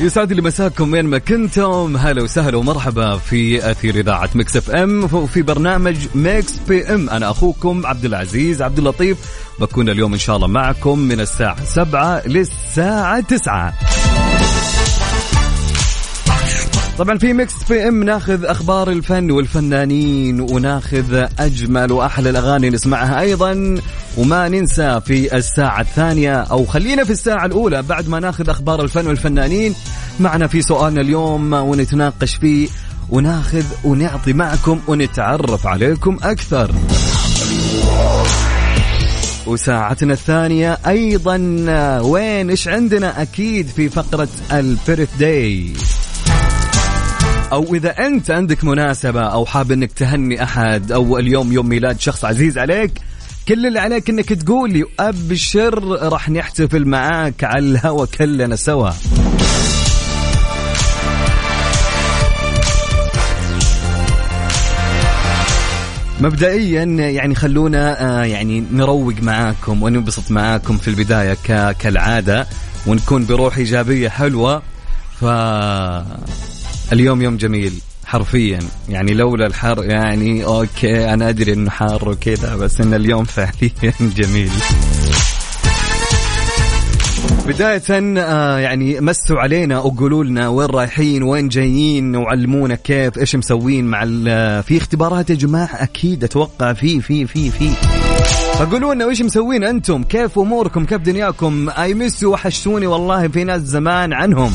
يسعد لي مساكم وين ما كنتم. هلا وسهلا ومرحبا في أثير إذاعة Mix FM. في برنامج Mix PM. أنا أخوكم عبد العزيز عبد اللطيف. بكون اليوم إن شاء الله معكم من الساعة 7 للساعة 9 طبعا في Mix PM ناخذ أخبار الفن والفنانين وناخذ أجمل وأحلى الأغاني نسمعها أيضا. وما ننسى في الساعة الثانية أو خلينا في الساعة الأولى بعد ما ناخذ أخبار الفن والفنانين معنا في سؤالنا اليوم ونتناقش فيه وناخذ ونعطي معكم ونتعرف عليكم أكثر. وساعتنا الثانية أيضا وين إيش عندنا؟ أكيد في فقرة البيرث داي. أو إذا أنت عندك مناسبة أو حاب إنك تهني أحد أو اليوم يوم ميلاد شخص عزيز عليك كل اللي عليك إنك تقول لي أبشر راح نحتفل معاك على الهوا كلنا سوا. مبدئيا يعني خلونا آه، يعني نروق معاكم وننبسط معاكم في البداية ك- كالعادة ونكون بروح إيجابية حلوة. ف اليوم يوم جميل حرفيا. يعني لولا الحر يعني أوكي أنا أدري إنه حار وكذا بس إن اليوم فعليا جميل. بداية آه يعني مسوا علينا وقولوا لنا وين رايحين وين جايين وعلمونا كيف إيش مسوين مع في اختبارات يا جماعة أكيد أتوقع في في في في. فقولوا لنا وش مسوين أنتم كيف أموركم كيف دنياكم. اي مس وحشتوني والله في ناس زمان عنهم.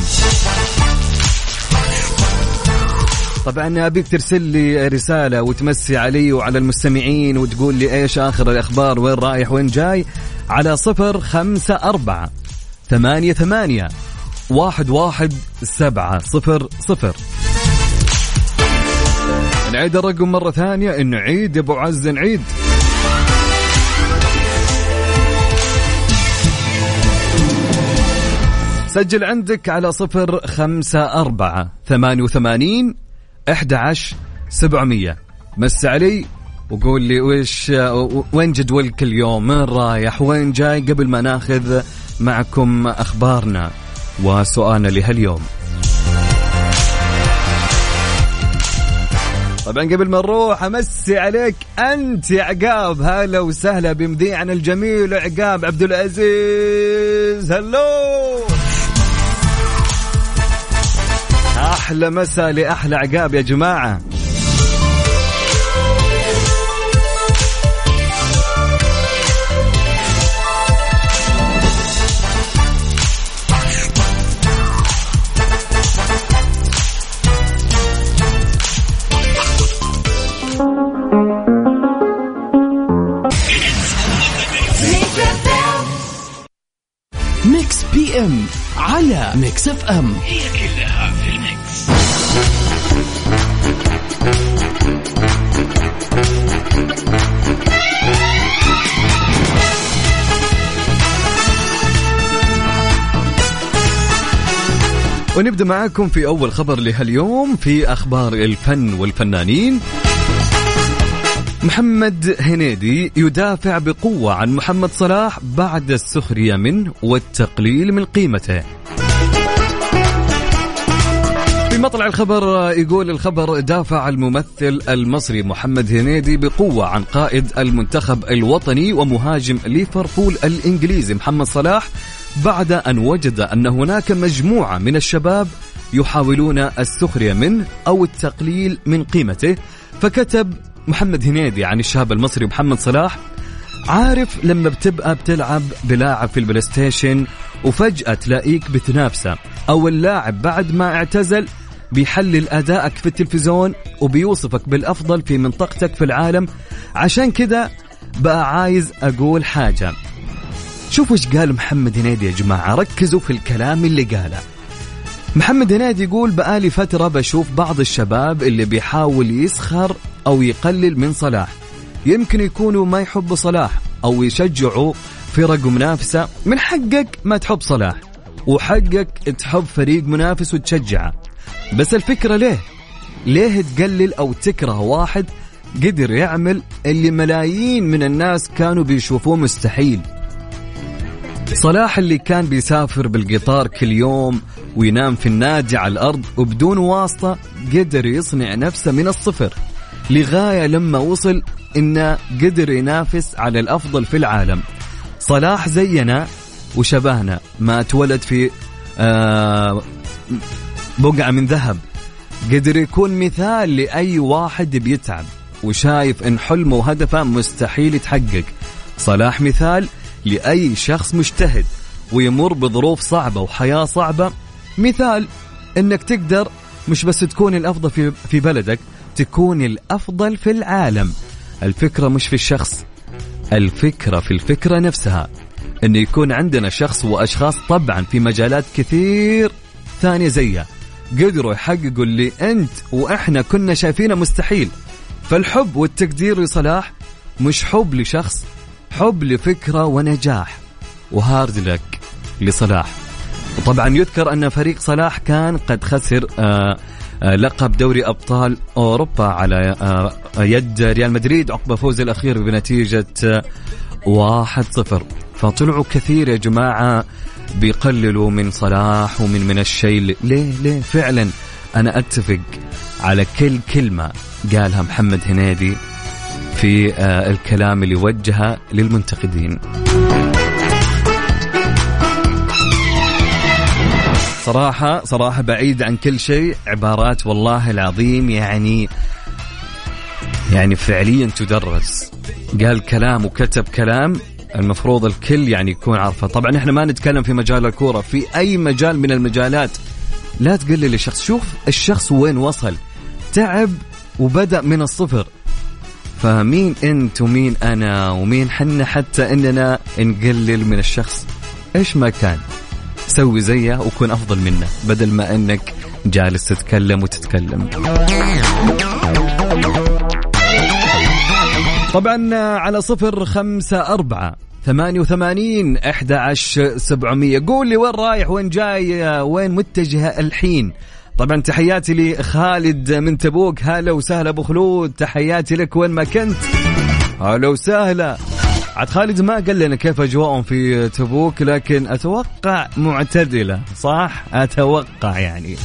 طبعا أبيك ترسل لي رسالة وتمسي علي وعلى المستمعين وتقول لي إيش آخر الأخبار وين رايح وين جاي؟ على صفر خمسة أربعة ثمانية ثمانية واحد واحد سبعة صفر صفر. نعيد الرقم مرة ثانية نعيد يا أبو عز نعيد. سجل عندك على صفر خمسة أربعة ثمانية وثمانين أحد عشر سبعمية. مس علي وقول لي وش وين جدولك اليوم؟ وين رايح؟ وين جاي؟ قبل ما ناخذ معكم أخبارنا وسؤالنا لهاليوم. طبعا قبل ما نروح أمسي عليك أنت يا عقاب. هلا وسهلا بمذيعنا الجميل عقاب عبد العزيز. هلو! أحلى مسا لأحلى عقاب يا جماعة. Mix PM على Mix FM هي كلها. ونبدأ معاكم في أول خبر لهاليوم في أخبار الفن والفنانين. محمد هنيدي يدافع بقوة عن محمد صلاح بعد السخرية منه والتقليل من قيمته. مطلع الخبر يقول الخبر دافع الممثل المصري محمد هنيدي بقوة عن قائد المنتخب الوطني ومهاجم ليفربول الإنجليزي محمد صلاح بعد أن وجد أن هناك مجموعة من الشباب يحاولون السخرية منه أو التقليل من قيمته. فكتب محمد هنيدي عن الشاب المصري محمد صلاح عارف لما بتبقى بتلعب بلاعب في ال PlayStation وفجأة تلاقيك بتنافسه أو اللاعب بعد ما اعتزل بيحلل أدائك في التلفزيون وبيوصفك بالأفضل في منطقتك في العالم. عشان كده بقى عايز أقول حاجة. شوفوا إيش قال محمد هنيدي يا جماعة ركزوا في الكلام اللي قاله. محمد هنيدي يقول بقالي فترة بشوف بعض الشباب اللي بيحاول يسخر أو يقلل من صلاح. يمكن يكونوا ما يحبوا صلاح أو يشجعوا فرق منافسة. من حقك ما تحب صلاح وحقك تحب فريق منافس وتشجعه. بس الفكرة ليه؟ ليه تقلل أو تكره واحد قدر يعمل اللي ملايين من الناس كانوا بيشوفوه مستحيل؟ صلاح اللي كان بيسافر بالقطار كل يوم وينام في النادي على الأرض وبدون واسطة قدر يصنع نفسه من الصفر لغاية لما وصل إنه قدر ينافس على الأفضل في العالم. صلاح زينا وشبهنا ما اتولد في آه بقعة من ذهب. قدر يكون مثال لأي واحد بيتعب وشايف إن حلمه وهدفه مستحيل يتحقق. صلاح مثال لأي شخص مجتهد ويمر بظروف صعبة وحياة صعبة. مثال إنك تقدر مش بس تكون الأفضل في, في بلدك تكون الأفضل في العالم. الفكرة مش في الشخص الفكرة في الفكرة نفسها. إنه يكون عندنا شخص وأشخاص طبعا في مجالات كثير ثانية زيها. قدروا يحققوا اللي أنت وإحنا كنا شايفينه مستحيل. فالحب والتقدير لصلاح مش حب لشخص حب لفكرة ونجاح. وهارد لك لصلاح. وطبعا يذكر أن فريق صلاح كان قد خسر آه آه لقب دوري أبطال أوروبا على آه يد ريال مدريد عقب فوز آه واحد صفر. فطلعوا كثير يا جماعة بيقللوا من صلاح ومن من الشيء ليه ليه؟ فعلا أنا أتفق على كل كلمة قالها محمد هنيدي في آه الكلام اللي وجهه للمنتقدين. صراحة صراحة بعيد عن كل شيء عبارات والله العظيم يعني يعني فعليا تدرس. قال كلام وكتب كلام المفروض الكل يعني يكون عارفه. طبعا إحنا ما نتكلم في مجال الكورة في أي مجال من المجالات. لا تقلل الشخص شوف الشخص وين وصل. تعب وبدأ من الصفر. فمين أنت ومين أنا ومين حنا حتى إننا نقلل من الشخص؟ إيش ما كان. سوي زيه وكن أفضل منه بدل ما إنك جالس تتكلم وتتكلم. طبعا على صفر خمسة أربعة. ثمانية وثمانين أحد عشر سبعمية. قول لي وين رايح وين جاي وين متجه الحين؟ طبعا تحياتي لخالد من تبوك. هلا وسهلا أبو خلود تحياتي لك وين ما كنت. هلا وسهلا. عاد خالد ما قال لنا كيف أجواءهم في تبوك لكن أتوقع معتدلة صح؟ أتوقع يعني.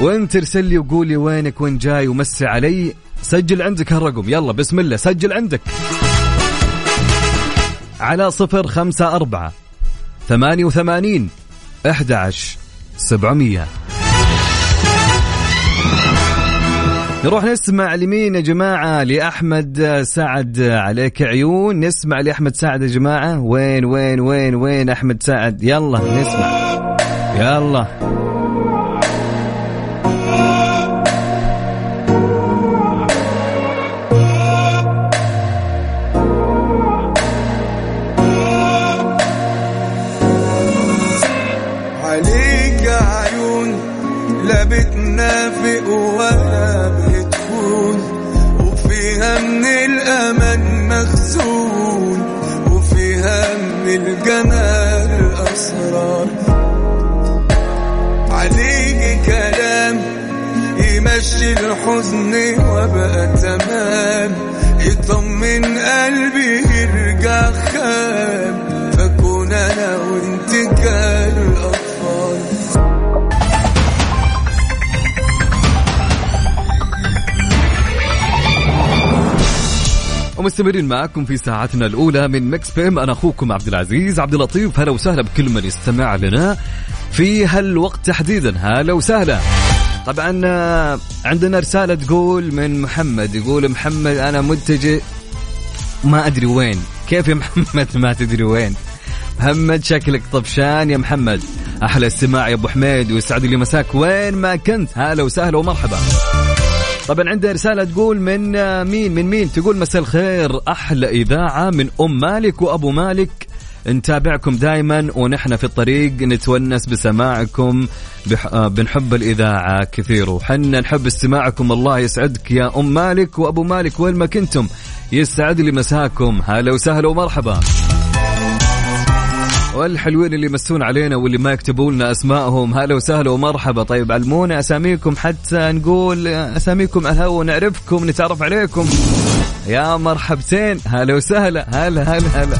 وانت ارسل لي وقول لي وينك وين جاي ومسي علي. سجل عندك هالرقم. يلا بسم الله سجل عندك. على صفر خمسة أربعة ثمانية وثمانين أحد سبعمية. نروح نسمع لمين يا جماعة؟ لأحمد سعد. عليك عيون. نسمع لأحمد سعد يا جماعة. وين وين وين وين أحمد سعد؟ يلا نسمع. يلا. الحزن وبقى تمام. يطمن قلبي يرجع خام. فكون أنا وإنت كالاطفال ومستمرين معكم في ساعتنا الأولى من مكس بي إم. أنا أخوكم عبد العزيز عبد اللطيف. هلا وسهلا بكل من يستمع لنا في هالوقت تحديدا. هلا وسهلا. طبعا آه، عندنا رسالة تقول من محمد يقول محمد أنا متجه ما أدري وين. كيف يا محمد؟ ما تدري وين. محمد شكلك طفشان يا محمد. أحلى استماع يا أبو حميد ويسعد لي مساك. وين ما كنت هلا وسهلا ومرحبا. طبعا عندها رسالة تقول من آه، مين؟ من مين؟ تقول مساء الخير أحلى إذاعة من أم مالك وأبو مالك. نتابعكم دائما ونحن في الطريق نتونس بسماعكم. آه، بنحب الإذاعة كثير. وحنا نحب استماعكم الله يسعدك يا أم مالك وأبو مالك وين ما كنتم يسعد لي مساكم. هلا وسهلا ومرحبا. والحلوين اللي يمسون علينا واللي ما يكتبوا لنا اسمائهم هلا وسهلا ومرحبا. طيب علمونا أساميكم حتى نقول أساميكم على ونعرفكم نتعرف عليكم. يا مرحبتين. هلا وسهلا. هلا هلا هلا.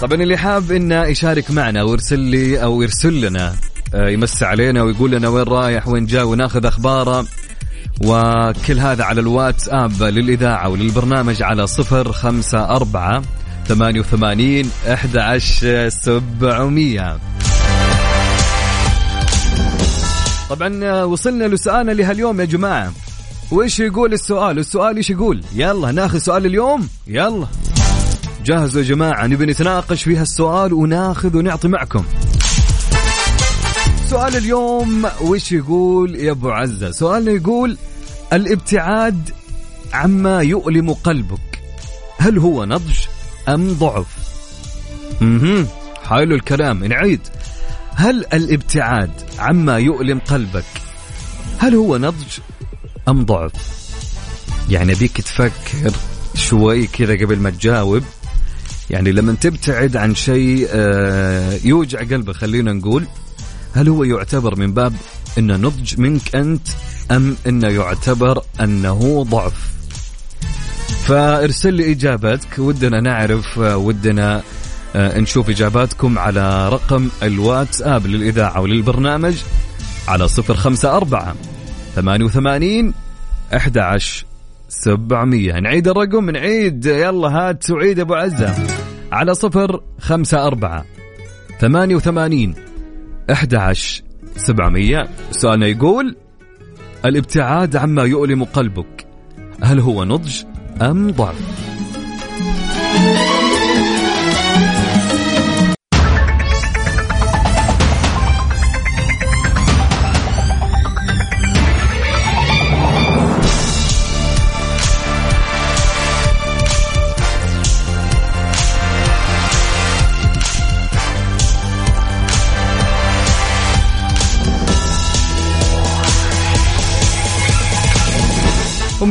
طبعا اللي حاب إنه يشارك معنا ويرسل لي أو يرسل لنا آه، يمس علينا ويقول لنا وين رايح وين جاي وناخذ أخباره. وكل هذا على الواتساب للإذاعة وللبرنامج على صفر خمسة أربعة ثمانية وثمانين أحد عشر سبعمية. طبعا وصلنا لسؤالنا لهاليوم يا جماعة. وإيش يقول السؤال؟ السؤال إيش يقول؟ يلا ناخذ سؤال اليوم. يلا. جاهزوا يا جماعة نبي نتناقش في هالسؤال وناخذ ونعطي معكم. سؤال اليوم وش يقول يا أبو عزة؟ سؤالنا يقول الابتعاد عما يؤلم قلبك هل هو نضج أم ضعف؟ أها حلو الكلام نعيد. هل الابتعاد عما يؤلم قلبك هل هو نضج أم ضعف؟ يعني بيك تفكر شوي كذا قبل ما تجاوب. يعني لما تبتعد عن شيء آه، يوجع قلبك خلينا نقول هل هو يعتبر من باب إنه نضج منك أنت أم إنه يعتبر أنه ضعف؟ فارسل لي إجابتك ودنا نعرف ودنا آه، نشوف إجاباتكم على رقم الواتساب للإذاعة وللبرنامج على صفر خمسة أربعة ثمانية وثمانين أحد عشر سبعمية. نعيد الرقم نعيد. يلا هات وعيد أبو عزة. على صفر خمسة أربعة ثمانية وثمانين 11 700 سؤالنا يقول الابتعاد عما يؤلم قلبك هل هو نضج أم ضعف؟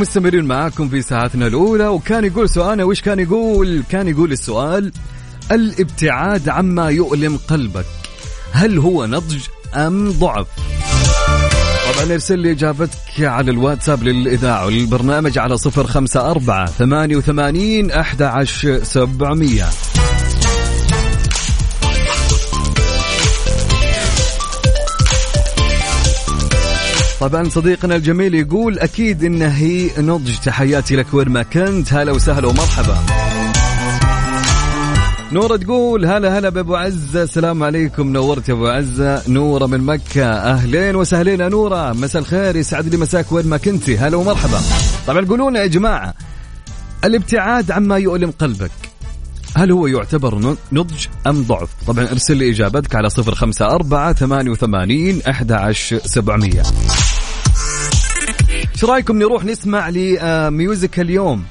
ومستمرين معاكم في ساعتنا الأولى. وكان يقول سؤالنا وش كان يقول؟ كان يقول السؤال الابتعاد عما يؤلم قلبك. هل هو نضج أم ضعف؟ طبعا ارسل لي إجابتك على الواتساب للإذاعة وللبرنامج على صفر خمسة أربعة ثمانية وثمانين احدى عشر سبعمئه طبعا صديقنا الجميل يقول أكيد انها هي نضج. تحياتي لك وين ما كنت. هلا وسهلا ومرحبا. نورة تقول هلا هلا بأبو عزة. السلام عليكم نورت يا أبو عزة. نورة من مكة. أهلين وسهلين يا نورة. مساء الخير. يسعد لي مساك وين ما كنتي هلا ومرحبا. طبعا قولونا يا جماعة الابتعاد عما يؤلم قلبك هل هو يعتبر نضج أم ضعف؟ طبعا ارسل لي إجابتك على 054 88 11700 شو رأيكم نروح نسمع ل music آه, اليوم؟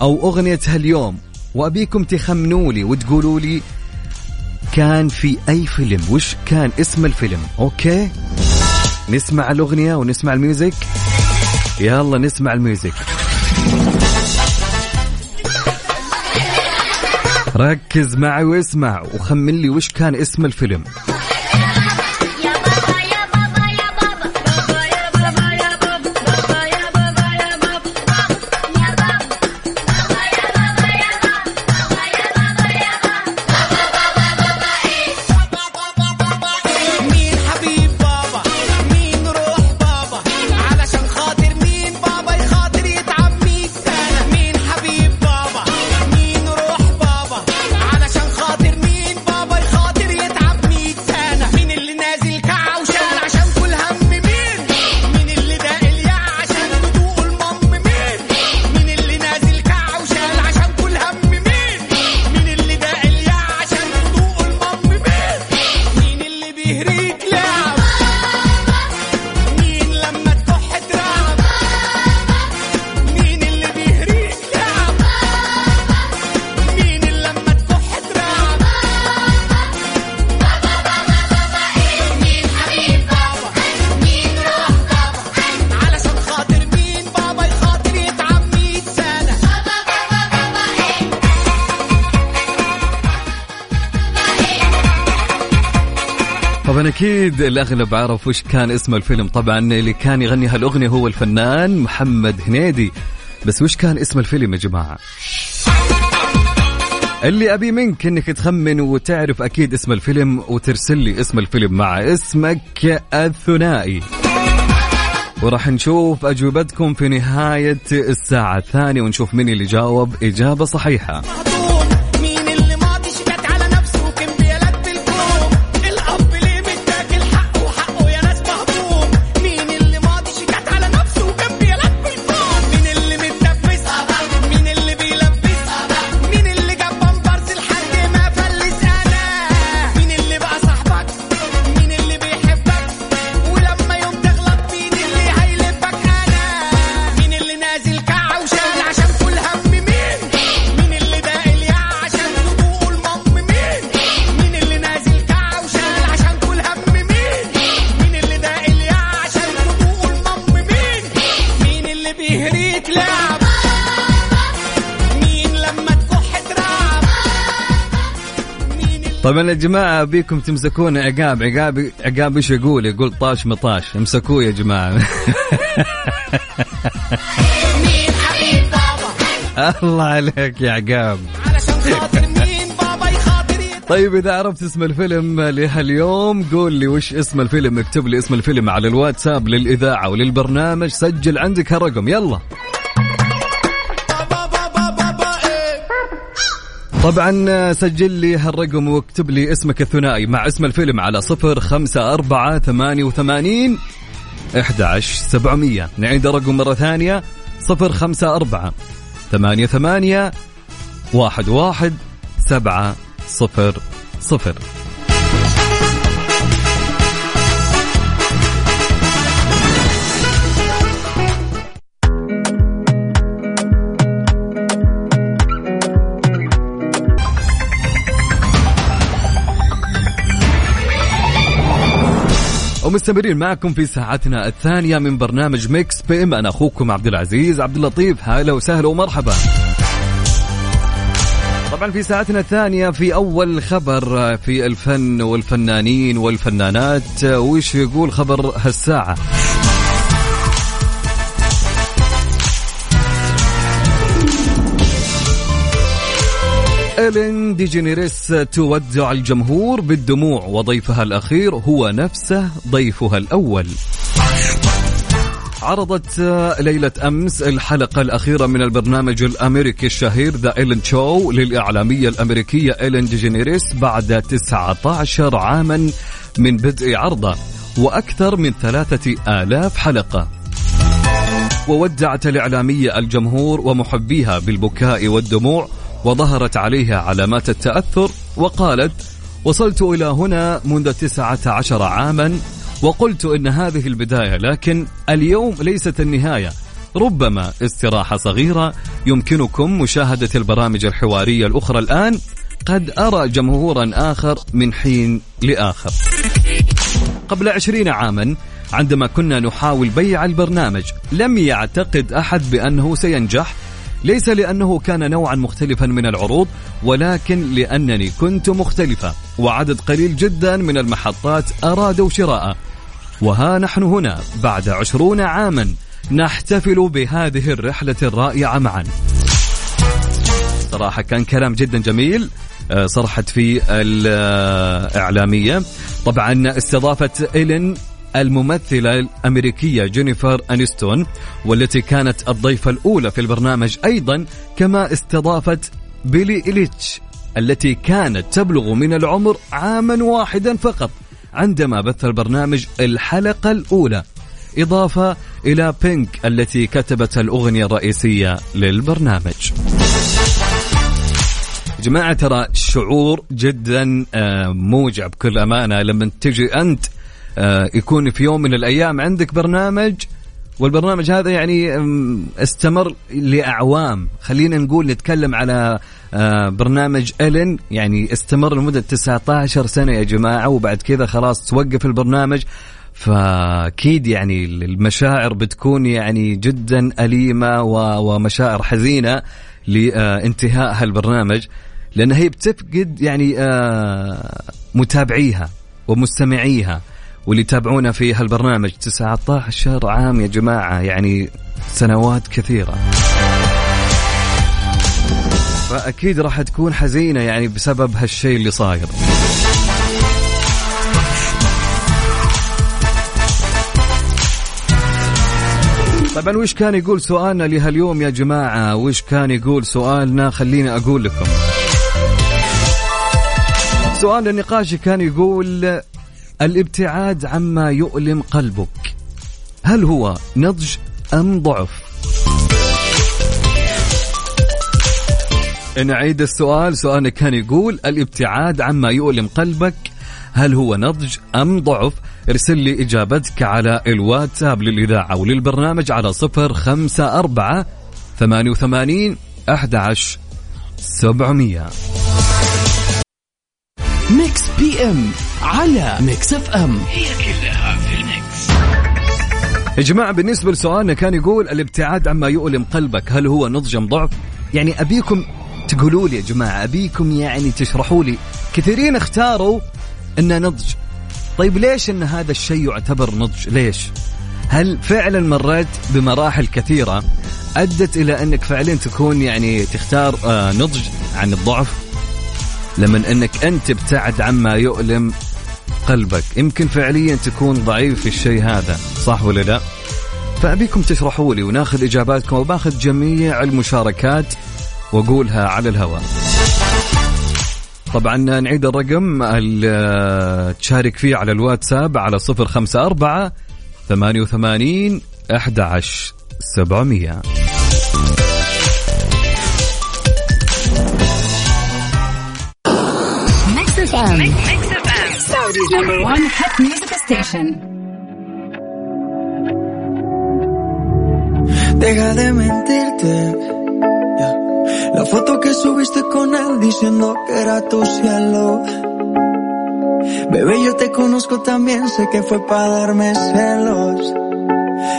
أو أغنية هاليوم. وأبيكم تخمنوا لي وتقولوا لي كان في أي فيلم؟ وش كان اسم الفيلم؟ OK؟ نسمع الأغنية ونسمع ال music. يلا نسمع ال music. ركز معي واسمع وخمن لي وش كان اسم الفيلم. الاغلب عرف وش كان اسم الفيلم. طبعا اللي كان يغني هالأغنية هو الفنان محمد هنيدي. بس وش كان اسم الفيلم يا جماعة؟ اللي أبي منك إنك تخمن وتعرف أكيد اسم الفيلم وترسل لي اسم الفيلم مع اسمك الثنائي وراح نشوف أجوبتكم في نهاية الساعة الثانية ونشوف مين اللي جاوب إجابة صحيحة. طبعا يا جماعة ابيكم تمسكون عقاب عقاب عقاب إيش يقول؟ يقول طاش مطاش. امسكوه يا بابا الله عليك يا عقاب. طيب إذا عرفت اسم الفيلم لهاليوم قول لي وش اسم الفيلم. اكتب لي اسم الفيلم على الواتساب للإذاعة وللبرنامج. سجل عندك هالرقم. يلا. طبعا سجل لي هالرقم واكتب لي اسمك الثنائي مع اسم الفيلم على صفر خمسة أربعة ثمانية وثمانين أحد عشر سبعمية. نعيد الرقم مرة ثانية. صفر خمسة أربعة ثمانية ثمانية واحد واحد سبعة صفر صفر. ومستمرين معكم في ساعتنا الثانية من برنامج Mix PM. أنا أخوكم عبد العزيز عبد اللطيف. هلا وسهلا ومرحبا. طبعا في ساعتنا الثانية في أول خبر في الفن والفنانين والفنانات. وش يقول خبر هالساعة؟ إلين ديجينيريس تودع الجمهور بالدموع وضيفها الأخير هو نفسه ضيفها الأول. عرضت ليلة أمس الحلقة الأخيرة من البرنامج الأمريكي الشهير The Ellen Show للإعلامية الأمريكية إيلين ديجينيريس بعد 19 عاما من بدء عرضه وأكثر من ثلاثة آلاف حلقة. وودعت الإعلامية الجمهور ومحبيها بالبكاء والدموع وظهرت عليها علامات التأثر وقالت وصلت إلى هنا منذ تسعة عشر عاما وقلت إن هذه البداية لكن اليوم ليست النهاية. ربما استراحة صغيرة يمكنكم مشاهدة البرامج الحوارية الأخرى الآن. قد أرى جمهورا آخر من حين لآخر. قبل عشرين عاما عندما كنا نحاول بيع البرنامج لم يعتقد أحد بأنه سينجح. ليس لأنه كان نوعا مختلفا من العروض ولكن لأنني كنت مختلفة وعدد قليل جدا من المحطات أرادوا شراءه وها نحن هنا بعد عشرون عاما نحتفل بهذه الرحلة الرائعة معا. صراحة كان كلام جدا جميل آه، صرحت في الإعلامية. طبعا استضافت إيلين الممثلة الأمريكية جينيفر أنيستون والتي كانت الضيفة الأولى في البرنامج أيضا كما استضافت بيلي إليتش التي كانت تبلغ من العمر عاما واحدا فقط عندما بث البرنامج الحلقة الأولى. إضافة إلى بينك التي كتبت الأغنية الرئيسية للبرنامج. جماعة ترى شعور جدا آه، موجع بكل أمانة لما تجي أنت يكون في يوم من الأيام عندك برنامج والبرنامج هذا يعني استمر لأعوام. خلينا نقول نتكلم على آه، برنامج إلين يعني استمر لمدة 19 سنة يا جماعة وبعد كذا خلاص توقف البرنامج. فأكيد يعني المشاعر بتكون يعني جدا أليمة ومشاعر حزينة لانتهاء هالبرنامج لأن هي بتفقد يعني آه، متابعيها ومستمعيها. واللي يتابعونا في هالبرنامج 19 عام يا جماعة يعني سنوات كثيرة. فأكيد راح تكون حزينة يعني بسبب هالشيء اللي صاير. طبعا وش كان يقول سؤالنا لهاليوم يا جماعة؟ وش كان يقول سؤالنا؟ خليني أقول لكم. سؤال النقاش كان يقول الابتعاد عما يؤلم قلبك. هل هو نضج أم ضعف؟ نعيد السؤال سؤالنا كان يقول الابتعاد عما يؤلم قلبك هل هو نضج أم ضعف؟ ارسل لي إجابتك على الواتساب للإذاعة وللبرنامج على صفر خمسة أربعة ثمانية وثمانين أحد عشر سبعمية. Mix PM على Mix FM. هي كلها في ال Mix. يا جماعة بالنسبة لسؤالنا كان يقول الابتعاد عما يؤلم قلبك هل هو نضج أم ضعف؟ يعني أبيكم تقولوا لي يا جماعة أبيكم يعني تشرحوا لي. كثيرين اختاروا أنه نضج. طيب ليش أن هذا الشيء يعتبر نضج؟ ليش؟ هل فعلا مريت بمراحل كثيرة أدت إلى أنك فعليا تكون يعني تختار آه نضج عن الضعف؟ لما أنك أنت تبتعد عما يؤلم قلبك. يمكن فعليا تكون ضعيف في الشيء هذا صح ولا لا؟ فأبيكم تشرحوا لي وناخذ إجاباتكم وباخذ جميع المشاركات وأقولها على الهواء. طبعا نعيد الرقم تشارك فيه على الواتساب على صفر خمسة أربعة ثمانية وثمانين أحد عشر Number one hit music station. Deja de mentirte. La foto que subiste con él diciendo que era tu cielo. Bebé, yo te conozco también, sé que fue para darme celos.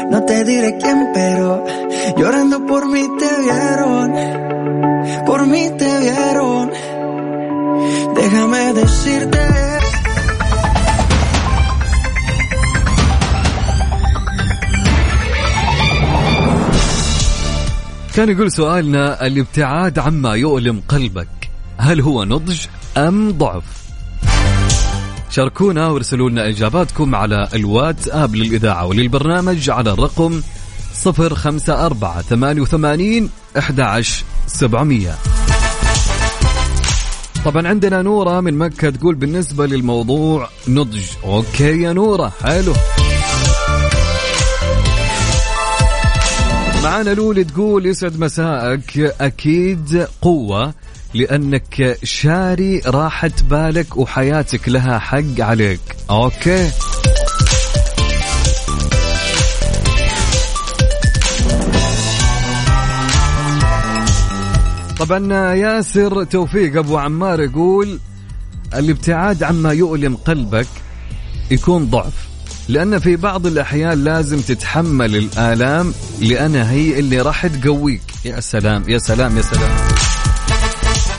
No te diré quién, pero llorando por mí te vieron. Por mí te vieron. Déjame decirte. كان يقول سؤالنا الابتعاد عما يؤلم قلبك. هل هو نضج أم ضعف؟ شاركونا وارسلوا لنا إجاباتكم على الواتس أب للإذاعة وللبرنامج على الرقم 054 88 11 700 طبعا عندنا نورة من مكة تقول بالنسبة للموضوع نضج. okay يا نورة حلو. معانا لولي تقول يسعد مساءك. أكيد قوة لأنك شاري راحة بالك وحياتك لها حق عليك. أوكي. طبعا ياسر توفيق أبو عمار يقول الابتعاد عما يؤلم قلبك يكون ضعف لأن في بعض الأحيان لازم تتحمل الآلام لأنها هي اللي راح تقويك. يا سلام يا سلام يا سلام.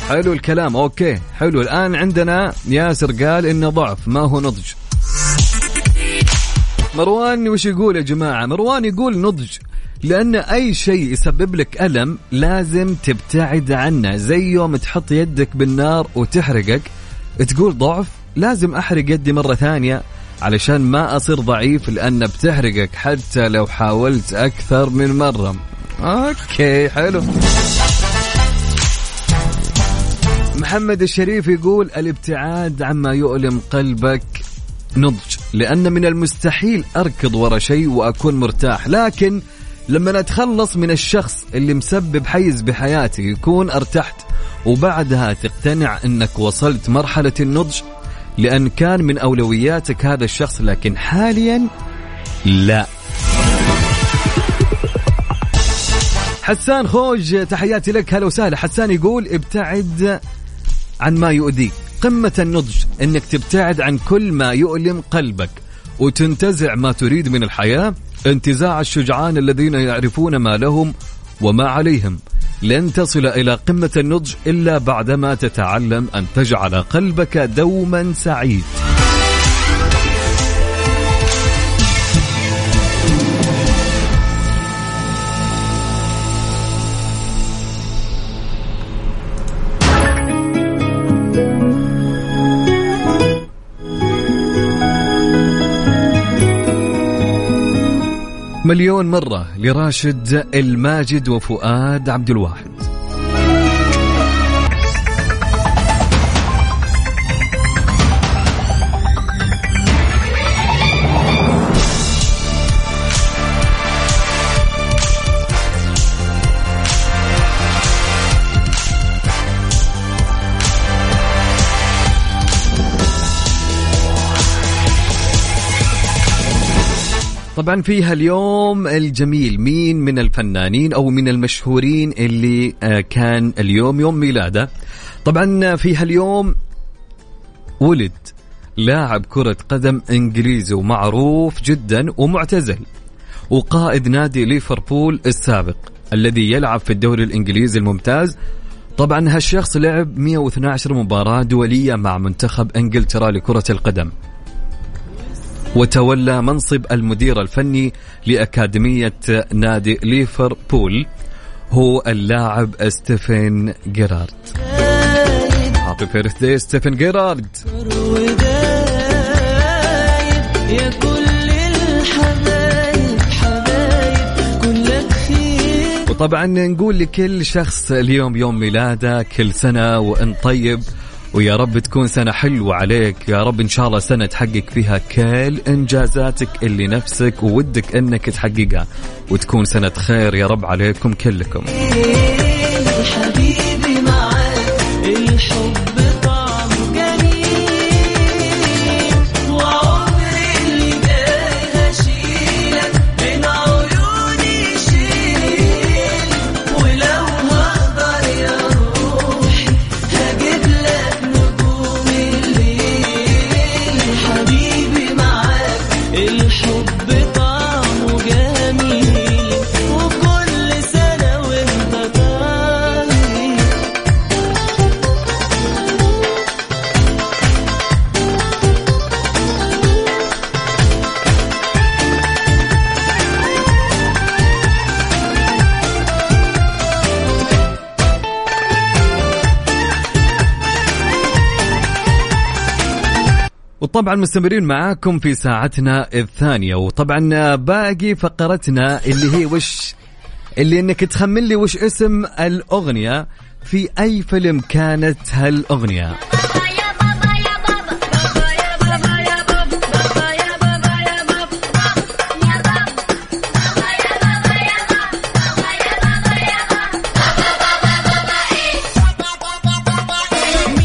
حلو الكلام أوكي. حلو. الآن عندنا ياسر قال إنه ضعف ما هو نضج. مروان وش يقول يا جماعة؟ مروان يقول نضج. لأن أي شيء يسبب لك ألم لازم تبتعد عنه. زي يوم تحط يدك بالنار وتحرقك تقول ضعف لازم أحرق يدي مرة ثانية علشان ما أصير ضعيف لأن بتحرقك حتى لو حاولت أكثر من مرة. أوكي حلو. محمد الشريف يقول الابتعاد عما يؤلم قلبك نضج لأن من المستحيل أركض ورا شيء وأكون مرتاح لكن لما أتخلص من الشخص اللي مسبب حيز بحياتي يكون ارتحت وبعدها تقتنع أنك وصلت مرحلة النضج لأن كان من أولوياتك هذا الشخص لكن حاليا لا. حسان خوج تحياتي لك. هلا وسهلا. حسان يقول ابتعد عن ما يؤذيك. قمة النضج إنك تبتعد عن كل ما يؤلم قلبك وتنتزع ما تريد من الحياة. انتزاع الشجعان الذين يعرفون ما لهم وما عليهم. لن تصل إلى قمة النضج إلا بعدما تتعلم أن تجعل قلبك دوما سعيد. مليون مرة لراشد الماجد وفؤاد عبد الواحد. طبعا فيها اليوم الجميل. مين من الفنانين أو من المشهورين اللي آه، كان اليوم يوم ميلاده؟ طبعا فيها اليوم ولد لاعب كرة قدم إنجليزي ومعروف جدا ومعتزل وقائد نادي ليفربول السابق الذي يلعب في الدوري الإنجليزي الممتاز. طبعا هالشخص لعب 112 مباراة دولية مع منتخب إنجلترا لكرة القدم. وتولى منصب المدير الفني لأكاديمية نادي ليفربول هو اللاعب ستيفن جيرارد. happy birthday ستيفن جيرارد وطبعا نقول لكل شخص اليوم يوم ميلاده كل سنة وانت طيب. ويا رب تكون سنة حلوة عليك. يا رب إن شاء الله سنة تحقق فيها كل إنجازاتك اللي نفسك وودك أنك تحققها. وتكون سنة خير يا رب عليكم كلكم. وطبعا مستمرين معاكم في ساعتنا الثانية وطبعا باقي فقرتنا اللي هي وش اللي إنك تخمن لي وش اسم الأغنية في أي فيلم كانت هالأغنية.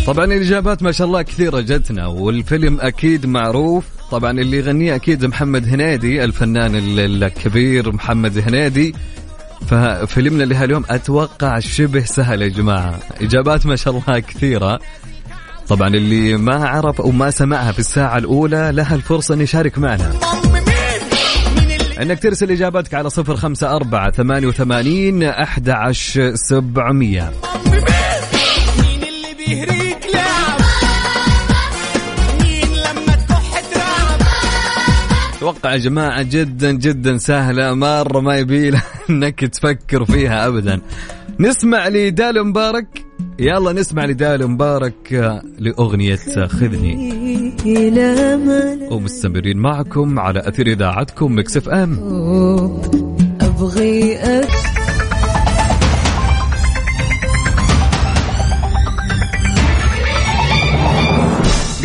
طبعا الإجابات ما شاء الله كثيرة جتنا والفيلم أكيد معروف. طبعا اللي يغنيه أكيد محمد هنيدي الفنان ال- الكبير محمد هنيدي. ففيلمنا اللي اليوم أتوقع شبه سهل يا جماعة. إجابات ما شاء الله كثيرة. طبعا اللي ما عرف أو ما سمعها في الساعة الأولى لها الفرصة أن يشارك معنا. إنك ترسل اجابتك على صفر خمسة أربعة ثمانية وثمانين أحد عشر سبعمية. أتوقع يا جماعة جدا جدا سهلة مرة ما يبي إنك تفكر فيها ابدا. نسمع لدال مبارك. يلا نسمع لدال مبارك آه، لأغنية خذني. ومستمرين معكم على أثير إذاعتكم Mix FM. أبغي أك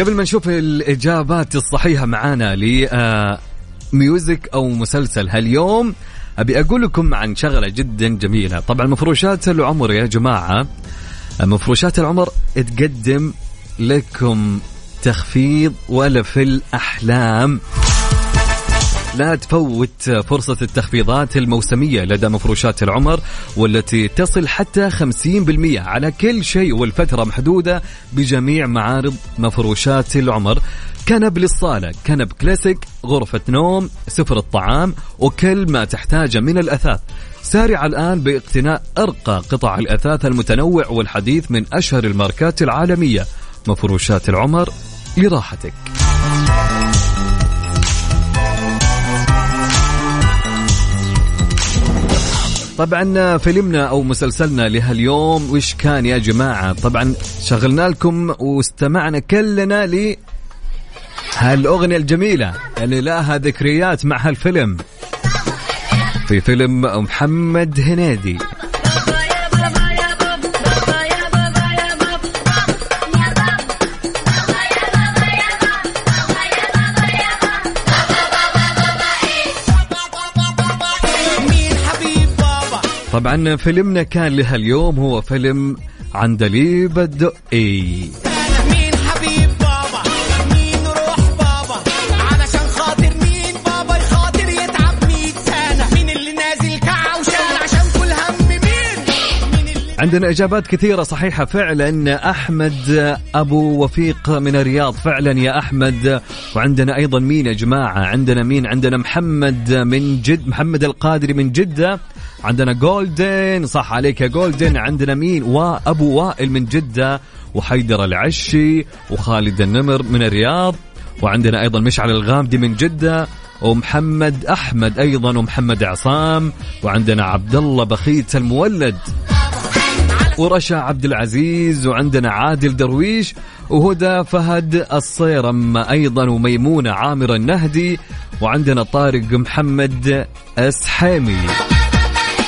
قبل ما نشوف الإجابات الصحيحة معانا ل آه، ميوزك أو مسلسل هاليوم أبي أقول لكم عن شغلة جدا جميلة. طبعا مفروشات العمر يا جماعة مفروشات العمر تقدم لكم تخفيض ولا في الأحلام. لا تفوت فرصة التخفيضات الموسمية لدى مفروشات العمر والتي تصل حتى 50% على كل شيء والفترة محدودة بجميع معارض مفروشات العمر. كنب للصالة كنب كلاسيك غرفة نوم سفر الطعام وكل ما تحتاجه من الأثاث. سارع الآن باقتناء أرقى قطع الأثاث المتنوع والحديث من أشهر الماركات العالمية. مفروشات العمر لراحتك. طبعا فيلمنا أو مسلسلنا لهاليوم وش كان يا جماعة؟ طبعا شغلنا لكم واستمعنا كلنا ل هالأغنية الجميلة. اللي لها ذكريات مع هالفيلم. في فيلم محمد هنيدي. طبعا فيلمنا كان لهاليوم هو فيلم عندليب الدقي. عندنا إجابات كثيرة صحيحة فعلا. أحمد أبو وفيق من الرياض. فعلا يا أحمد. وعندنا أيضا مين يا جماعة؟ عندنا مين؟ عندنا محمد من جد محمد القادري من جدة. عندنا جولدن صح عليك يا جولدن عندنا مين؟ وابو وائل من جدة وحيدر العشي وخالد النمر من الرياض. وعندنا أيضا مشعل الغامدي من جدة ومحمد أحمد أيضا ومحمد عصام. وعندنا عبد الله بخيت المولد ورشا عبد العزيز. وعندنا عادل درويش وهدى فهد الصيرم أيضا وميمونة عامر النهدي. وعندنا طارق محمد اسحيمي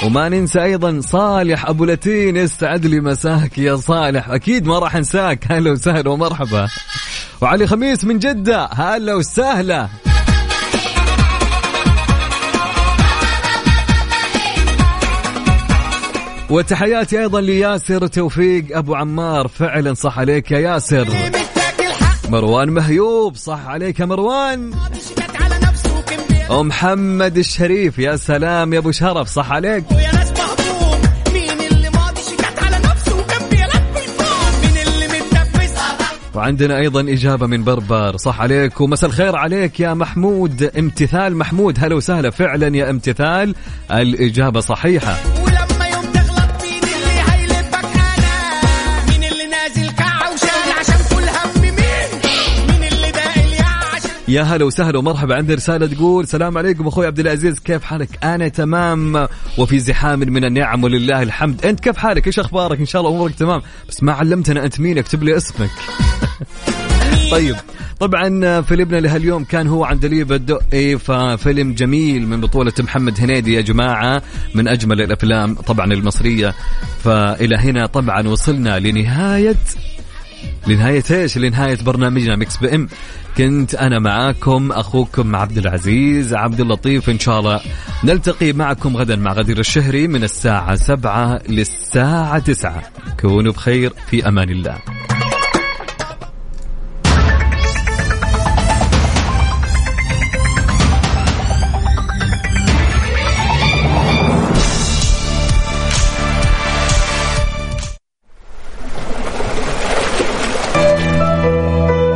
وما ننسى أيضا صالح أبو لتين يستعد لي مساك يا صالح. أكيد ما راح أنساك. هلا وسهلا ومرحبا. وعلي خميس من جدة. هلا وسهلا. وتحياتي أيضا لياسر توفيق أبو عمار. فعلا صح عليك يا ياسر. مروان مهيوب. صح عليك يا مروان. ومحمد الشريف يا سلام يا أبو شرف صح عليك؟ وعندنا أيضا إجابة من بربر صح عليك؟ ومساء الخير عليك يا محمود امتثال محمود. هلا وسهلا فعلا يا امتثال. الإجابة صحيحة. يا هلا وسهلا ومرحبا عندي رسالة تقول السلام عليكم أخوي عبد العزيز كيف حالك؟ أنا تمام وفي زحام من النعم ولله الحمد. أنت كيف حالك؟ إيش أخبارك؟ إن شاء الله أمورك تمام بس ما علمتنا أنت مين اكتب لي اسمك. طيب طبعا فيلمنا لهاليوم كان هو عندليب الدقي ففيلم جميل من بطولة محمد هنيدي يا جماعة من أجمل الأفلام طبعا المصرية. فإلى هنا طبعا وصلنا لنهاية لنهاية إيش؟ لنهاية برنامجنا Mix PM. كنت أنا معاكم أخوكم عبد العزيز عبد اللطيف. إن شاء الله نلتقي معكم غدا مع غدير الشهري من الساعة سبعة للساعة تسعة. كونوا بخير في أمان الله.